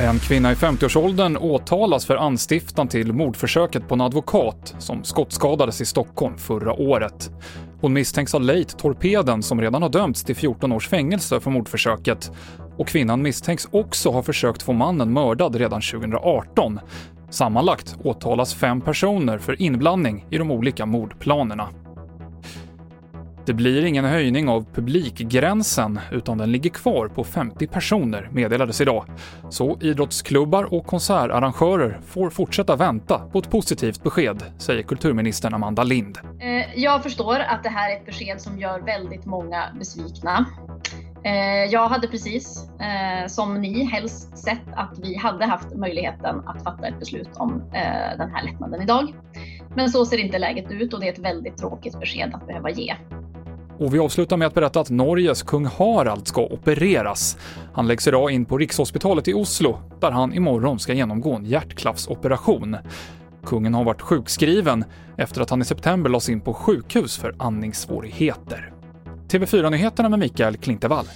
En kvinna i 50-årsåldern åtalas för anstiftan till mordförsöket på en advokat som skottskadades i Stockholm förra året. Hon misstänks ha lejt torpeden som redan har dömts till 14 års fängelse för mordförsöket. Och kvinnan misstänks också ha försökt få mannen mördad redan 2018. Sammanlagt åtalas fem personer för inblandning i de olika mordplanerna. Det blir ingen höjning av publikgränsen, utan den ligger kvar på 50 personer, meddelades idag. Så idrottsklubbar och konsertarrangörer får fortsätta vänta på ett positivt besked, säger kulturministern Amanda Lind. Eh, jag förstår att det här är ett besked som gör väldigt många besvikna. Eh, jag hade precis eh, som ni helst sett att vi hade haft möjligheten att fatta ett beslut om den här lättnaden idag. Men så ser inte läget ut och det är ett väldigt tråkigt besked att behöva ge. Och vi avslutar med att berätta att Norges kung Harald ska opereras. Han läggs idag in på Rikshospitalet i Oslo, där han imorgon ska genomgå en hjärtklaffsoperation. Kungen har varit sjukskriven efter att han i september lades in på sjukhus för andningssvårigheter. TV4-nyheterna med Mikael Klintevall.